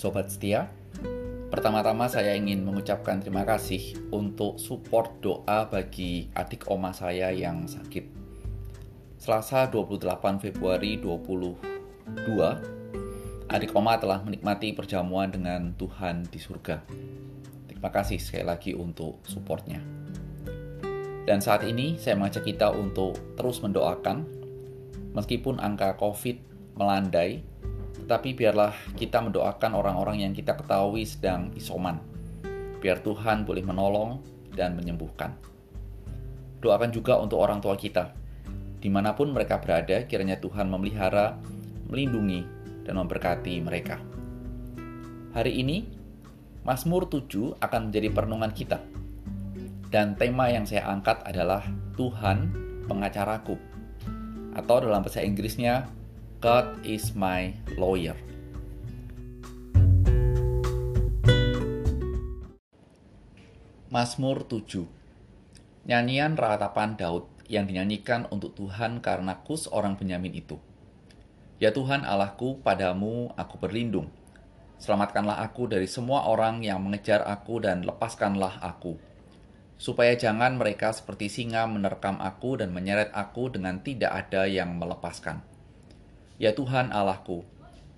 Sobat setia, pertama-tama saya ingin mengucapkan terima kasih untuk support doa bagi adik oma saya yang sakit. Selasa 28 Februari 2022, adik oma telah menikmati perjamuan dengan Tuhan di surga. Terima kasih sekali lagi untuk supportnya. Dan saat ini saya mengajak kita untuk terus mendoakan, meskipun angka COVID melandai, tetapi biarlah kita mendoakan orang-orang yang kita ketahui sedang isoman. Biar Tuhan boleh menolong dan menyembuhkan. Doakan juga untuk orang tua kita. Di mana pun mereka berada, kiranya Tuhan memelihara, melindungi, dan memberkati mereka. Hari ini, Mazmur 7 akan menjadi perenungan kita. Dan tema yang saya angkat adalah Tuhan pengacaraku. Atau dalam bahasa Inggrisnya, God is my lawyer. Mazmur 7 Nyanyian ratapan Daud yang dinyanyikan untuk Tuhan karena kus orang Benyamin itu. Ya Tuhan Allahku, padamu aku berlindung. Selamatkanlah aku dari semua orang yang mengejar aku dan lepaskanlah aku. Supaya jangan mereka seperti singa menerkam aku dan menyeret aku dengan tidak ada yang melepaskan. Ya Tuhan Allahku,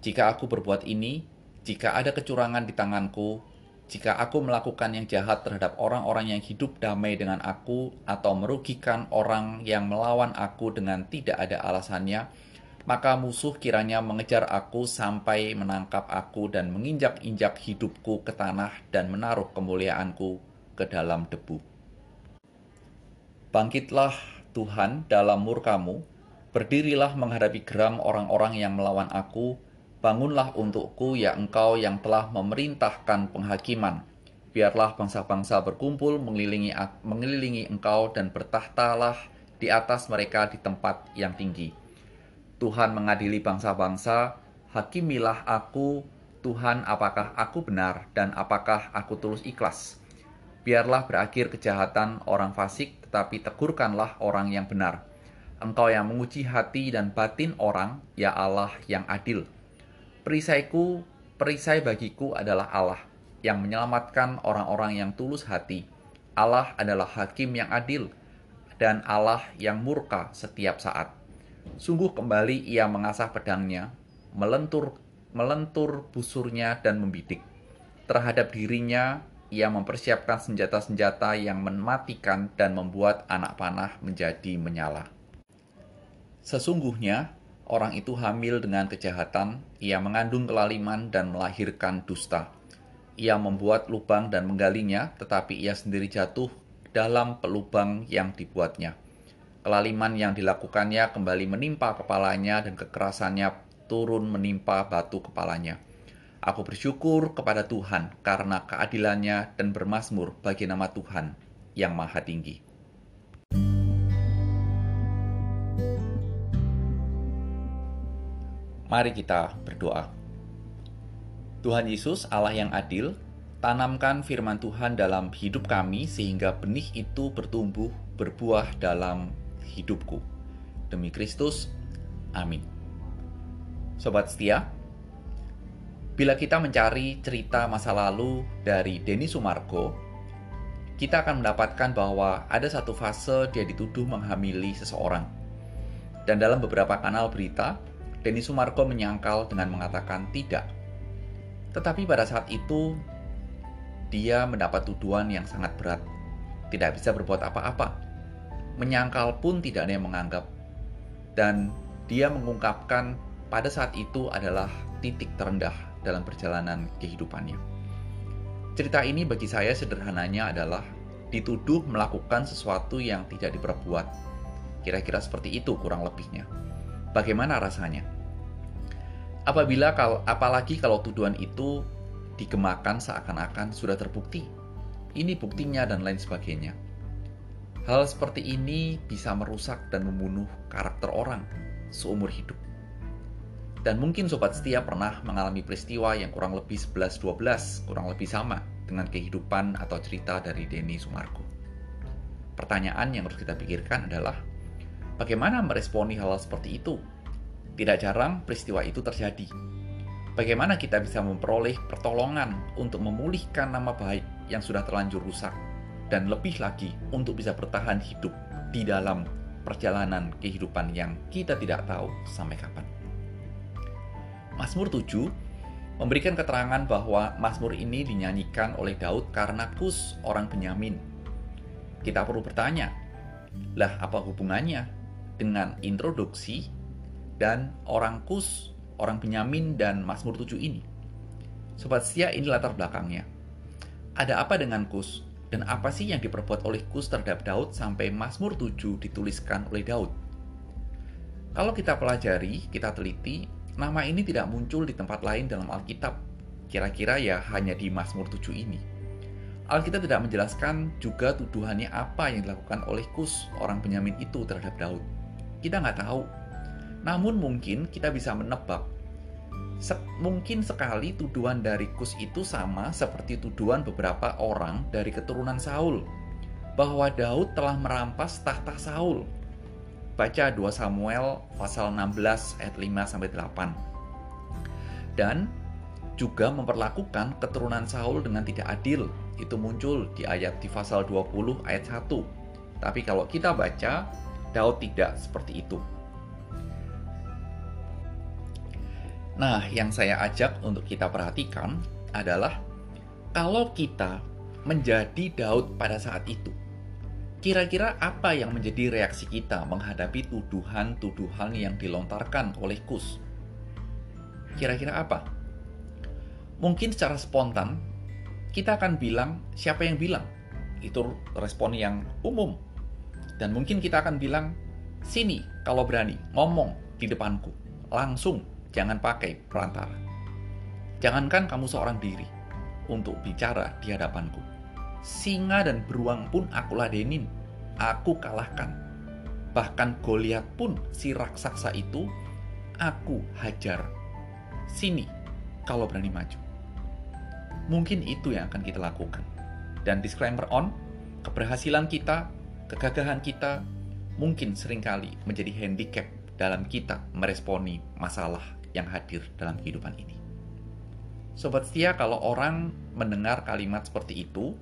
jika aku berbuat ini, jika ada kecurangan di tanganku, jika aku melakukan yang jahat terhadap orang-orang yang hidup damai dengan aku, atau merugikan orang yang melawan aku dengan tidak ada alasannya, maka musuh kiranya mengejar aku sampai menangkap aku dan menginjak-injak hidupku ke tanah dan menaruh kemuliaanku ke dalam debu. Bangkitlah Tuhan dalam murkamu, Berdirilah menghadapi geram orang-orang yang melawan aku, bangunlah untukku ya engkau yang telah memerintahkan penghakiman. Biarlah bangsa-bangsa berkumpul mengelilingi, mengelilingi engkau dan bertahtalah di atas mereka di tempat yang tinggi. Tuhan mengadili bangsa-bangsa, hakimilah aku, Tuhan apakah aku benar dan apakah aku tulus ikhlas. Biarlah berakhir kejahatan orang fasik, tetapi tegurkanlah orang yang benar Engkau yang menguji hati dan batin orang, ya Allah yang adil. Perisaiku, perisai bagiku adalah Allah yang menyelamatkan orang-orang yang tulus hati. Allah adalah hakim yang adil dan Allah yang murka setiap saat. Sungguh kembali ia mengasah pedangnya, melentur melentur busurnya dan membidik. Terhadap dirinya, ia mempersiapkan senjata-senjata yang mematikan dan membuat anak panah menjadi menyala. Sesungguhnya, orang itu hamil dengan kejahatan, ia mengandung kelaliman dan melahirkan dusta. Ia membuat lubang dan menggalinya, tetapi ia sendiri jatuh dalam pelubang yang dibuatnya. Kelaliman yang dilakukannya kembali menimpa kepalanya dan kekerasannya turun menimpa batu kepalanya. Aku bersyukur kepada Tuhan karena keadilannya dan bermasmur bagi nama Tuhan yang maha tinggi. Mari kita berdoa. Tuhan Yesus, Allah yang adil, tanamkan firman Tuhan dalam hidup kami sehingga benih itu bertumbuh, berbuah dalam hidupku. Demi Kristus, amin. Sobat setia, bila kita mencari cerita masa lalu dari Denny Sumargo, kita akan mendapatkan bahwa ada satu fase dia dituduh menghamili seseorang. Dan dalam beberapa kanal berita, Denny Sumargo menyangkal dengan mengatakan tidak. Tetapi pada saat itu, dia mendapat tuduhan yang sangat berat. Tidak bisa berbuat apa-apa. Menyangkal pun tidak ada yang menganggap. Dan dia mengungkapkan pada saat itu adalah titik terendah dalam perjalanan kehidupannya. Cerita ini bagi saya sederhananya adalah dituduh melakukan sesuatu yang tidak diperbuat. Kira-kira seperti itu kurang lebihnya. Bagaimana rasanya? Apabila kalau apalagi kalau tuduhan itu digemakan seakan-akan sudah terbukti. Ini buktinya dan lain sebagainya. Hal seperti ini bisa merusak dan membunuh karakter orang seumur hidup. Dan mungkin sobat setia pernah mengalami peristiwa yang kurang lebih 11-12, kurang lebih sama dengan kehidupan atau cerita dari Denny Sumargo. Pertanyaan yang harus kita pikirkan adalah, Bagaimana meresponi hal, hal seperti itu? Tidak jarang peristiwa itu terjadi. Bagaimana kita bisa memperoleh pertolongan untuk memulihkan nama baik yang sudah terlanjur rusak, dan lebih lagi untuk bisa bertahan hidup di dalam perjalanan kehidupan yang kita tidak tahu sampai kapan. Mazmur 7 memberikan keterangan bahwa Mazmur ini dinyanyikan oleh Daud karena Kus orang Benyamin. Kita perlu bertanya, lah apa hubungannya dengan introduksi dan orang Kus, orang Benyamin dan Mazmur 7 ini? Sobat setia ini latar belakangnya. Ada apa dengan Kus dan apa sih yang diperbuat oleh Kus terhadap Daud sampai Mazmur 7 dituliskan oleh Daud? Kalau kita pelajari, kita teliti, Nama ini tidak muncul di tempat lain dalam Alkitab. Kira-kira ya hanya di Mazmur 7 ini. Alkitab tidak menjelaskan juga tuduhannya apa yang dilakukan oleh Kus, orang Benyamin itu terhadap Daud. Kita nggak tahu. Namun mungkin kita bisa menebak. Se mungkin sekali tuduhan dari Kus itu sama seperti tuduhan beberapa orang dari keturunan Saul. Bahwa Daud telah merampas tahta Saul baca 2 Samuel pasal 16 ayat 5 sampai 8. Dan juga memperlakukan keturunan Saul dengan tidak adil. Itu muncul di ayat di pasal 20 ayat 1. Tapi kalau kita baca, Daud tidak seperti itu. Nah, yang saya ajak untuk kita perhatikan adalah kalau kita menjadi Daud pada saat itu, Kira-kira apa yang menjadi reaksi kita menghadapi tuduhan-tuduhan yang dilontarkan oleh Kus? Kira-kira apa? Mungkin secara spontan, kita akan bilang, siapa yang bilang? Itu respon yang umum. Dan mungkin kita akan bilang, sini kalau berani, ngomong di depanku. Langsung, jangan pakai perantara. Jangankan kamu seorang diri untuk bicara di hadapanku singa dan beruang pun aku ladenin, aku kalahkan. Bahkan Goliat pun si raksasa itu aku hajar. Sini kalau berani maju. Mungkin itu yang akan kita lakukan. Dan disclaimer on, keberhasilan kita, kegagahan kita mungkin sering kali menjadi handicap dalam kita meresponi masalah yang hadir dalam kehidupan ini. Sobat setia, kalau orang mendengar kalimat seperti itu,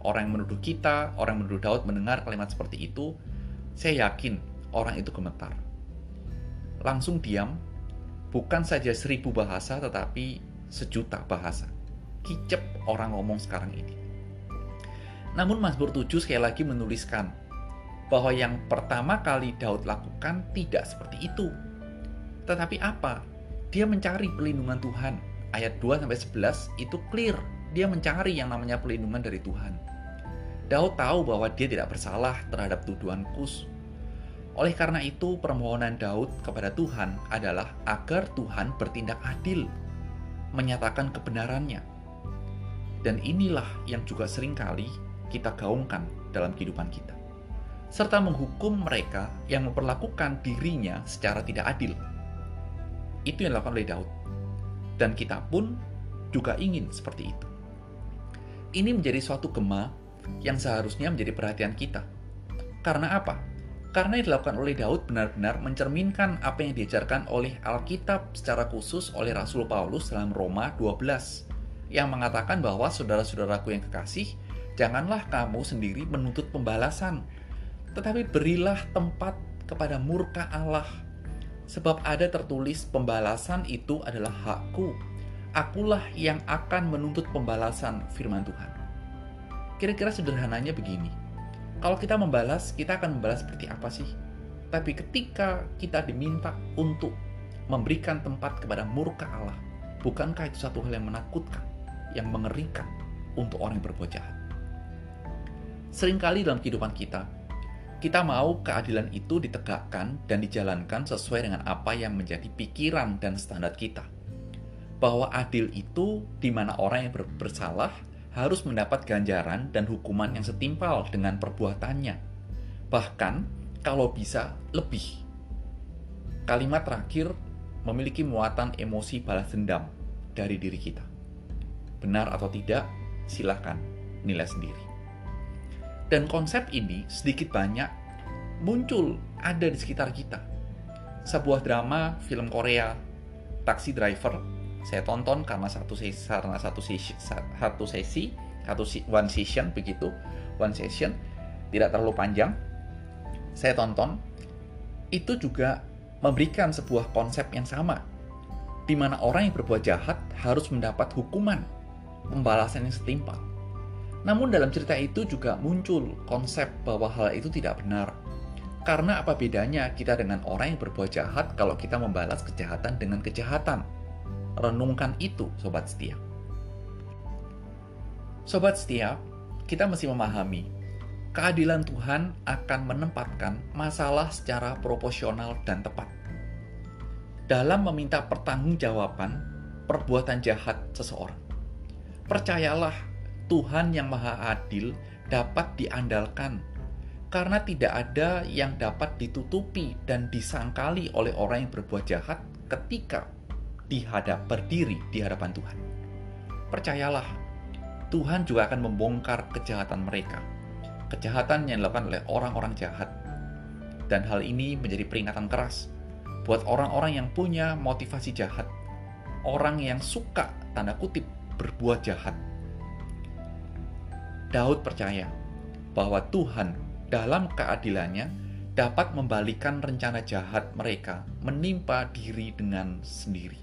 orang yang menuduh kita, orang yang menuduh Daud mendengar kalimat seperti itu, saya yakin orang itu gemetar. Langsung diam, bukan saja seribu bahasa tetapi sejuta bahasa. Kicep orang ngomong sekarang ini. Namun Mazmur 7 sekali lagi menuliskan bahwa yang pertama kali Daud lakukan tidak seperti itu. Tetapi apa? Dia mencari pelindungan Tuhan. Ayat 2 sampai 11 itu clear. Dia mencari yang namanya pelindungan dari Tuhan. Daud tahu bahwa dia tidak bersalah terhadap tuduhan Kus. Oleh karena itu, permohonan Daud kepada Tuhan adalah agar Tuhan bertindak adil, menyatakan kebenarannya. Dan inilah yang juga sering kali kita gaungkan dalam kehidupan kita. Serta menghukum mereka yang memperlakukan dirinya secara tidak adil. Itu yang dilakukan oleh Daud. Dan kita pun juga ingin seperti itu. Ini menjadi suatu gema yang seharusnya menjadi perhatian kita. Karena apa? Karena yang dilakukan oleh Daud benar-benar mencerminkan apa yang diajarkan oleh Alkitab secara khusus oleh Rasul Paulus dalam Roma 12 yang mengatakan bahwa saudara-saudaraku yang kekasih, janganlah kamu sendiri menuntut pembalasan, tetapi berilah tempat kepada murka Allah. Sebab ada tertulis pembalasan itu adalah hakku. Akulah yang akan menuntut pembalasan firman Tuhan. Kira-kira sederhananya begini. Kalau kita membalas, kita akan membalas seperti apa sih? Tapi ketika kita diminta untuk memberikan tempat kepada murka Allah, bukankah itu satu hal yang menakutkan, yang mengerikan untuk orang yang berbuat jahat? Seringkali dalam kehidupan kita, kita mau keadilan itu ditegakkan dan dijalankan sesuai dengan apa yang menjadi pikiran dan standar kita. Bahwa adil itu di mana orang yang bersalah harus mendapat ganjaran dan hukuman yang setimpal dengan perbuatannya. Bahkan, kalau bisa, lebih. Kalimat terakhir memiliki muatan emosi balas dendam dari diri kita. Benar atau tidak, silahkan nilai sendiri. Dan konsep ini sedikit banyak muncul ada di sekitar kita. Sebuah drama film Korea, Taxi Driver, saya tonton karena satu sesi karena satu sesi satu sesi satu one session begitu. One session tidak terlalu panjang. Saya tonton. Itu juga memberikan sebuah konsep yang sama di mana orang yang berbuat jahat harus mendapat hukuman pembalasan yang setimpal namun dalam cerita itu juga muncul konsep bahwa hal itu tidak benar karena apa bedanya kita dengan orang yang berbuat jahat kalau kita membalas kejahatan dengan kejahatan? Renungkan itu, sobat setia. Sobat setia, kita mesti memahami keadilan Tuhan akan menempatkan masalah secara proporsional dan tepat. Dalam meminta pertanggungjawaban perbuatan jahat seseorang. Percayalah, Tuhan yang Maha Adil dapat diandalkan karena tidak ada yang dapat ditutupi dan disangkali oleh orang yang berbuat jahat ketika dihadap berdiri di hadapan Tuhan. Percayalah, Tuhan juga akan membongkar kejahatan mereka. Kejahatan yang dilakukan oleh orang-orang jahat. Dan hal ini menjadi peringatan keras buat orang-orang yang punya motivasi jahat. Orang yang suka, tanda kutip, berbuat jahat. Daud percaya bahwa Tuhan dalam keadilannya dapat membalikan rencana jahat mereka menimpa diri dengan sendiri.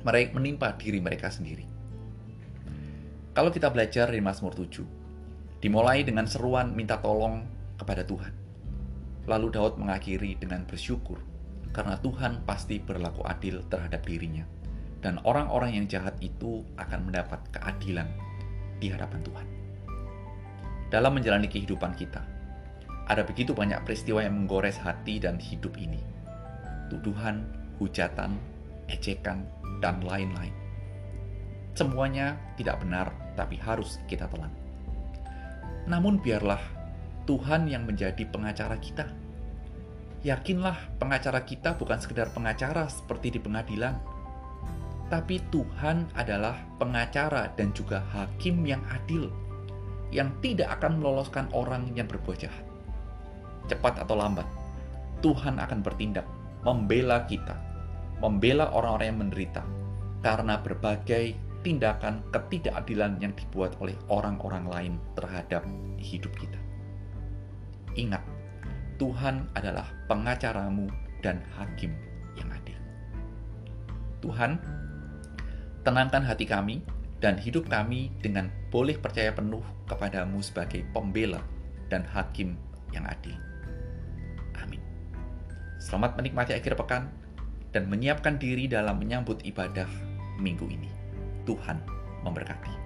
Mereka menimpa diri mereka sendiri. Kalau kita belajar dari Mazmur 7, dimulai dengan seruan minta tolong kepada Tuhan. Lalu Daud mengakhiri dengan bersyukur karena Tuhan pasti berlaku adil terhadap dirinya dan orang-orang yang jahat itu akan mendapat keadilan di hadapan Tuhan. Dalam menjalani kehidupan kita, ada begitu banyak peristiwa yang menggores hati dan hidup ini. Tuduhan, hujatan, ejekan, dan lain-lain. Semuanya tidak benar, tapi harus kita telan. Namun biarlah Tuhan yang menjadi pengacara kita. Yakinlah pengacara kita bukan sekedar pengacara seperti di pengadilan, tapi Tuhan adalah pengacara dan juga hakim yang adil, yang tidak akan meloloskan orang yang berbuat jahat cepat atau lambat, Tuhan akan bertindak, membela kita, membela orang-orang yang menderita, karena berbagai tindakan ketidakadilan yang dibuat oleh orang-orang lain terhadap hidup kita. Ingat, Tuhan adalah pengacaramu dan hakim yang adil. Tuhan, tenangkan hati kami dan hidup kami dengan boleh percaya penuh kepadamu sebagai pembela dan hakim yang adil. Selamat menikmati akhir pekan dan menyiapkan diri dalam menyambut ibadah minggu ini. Tuhan memberkati.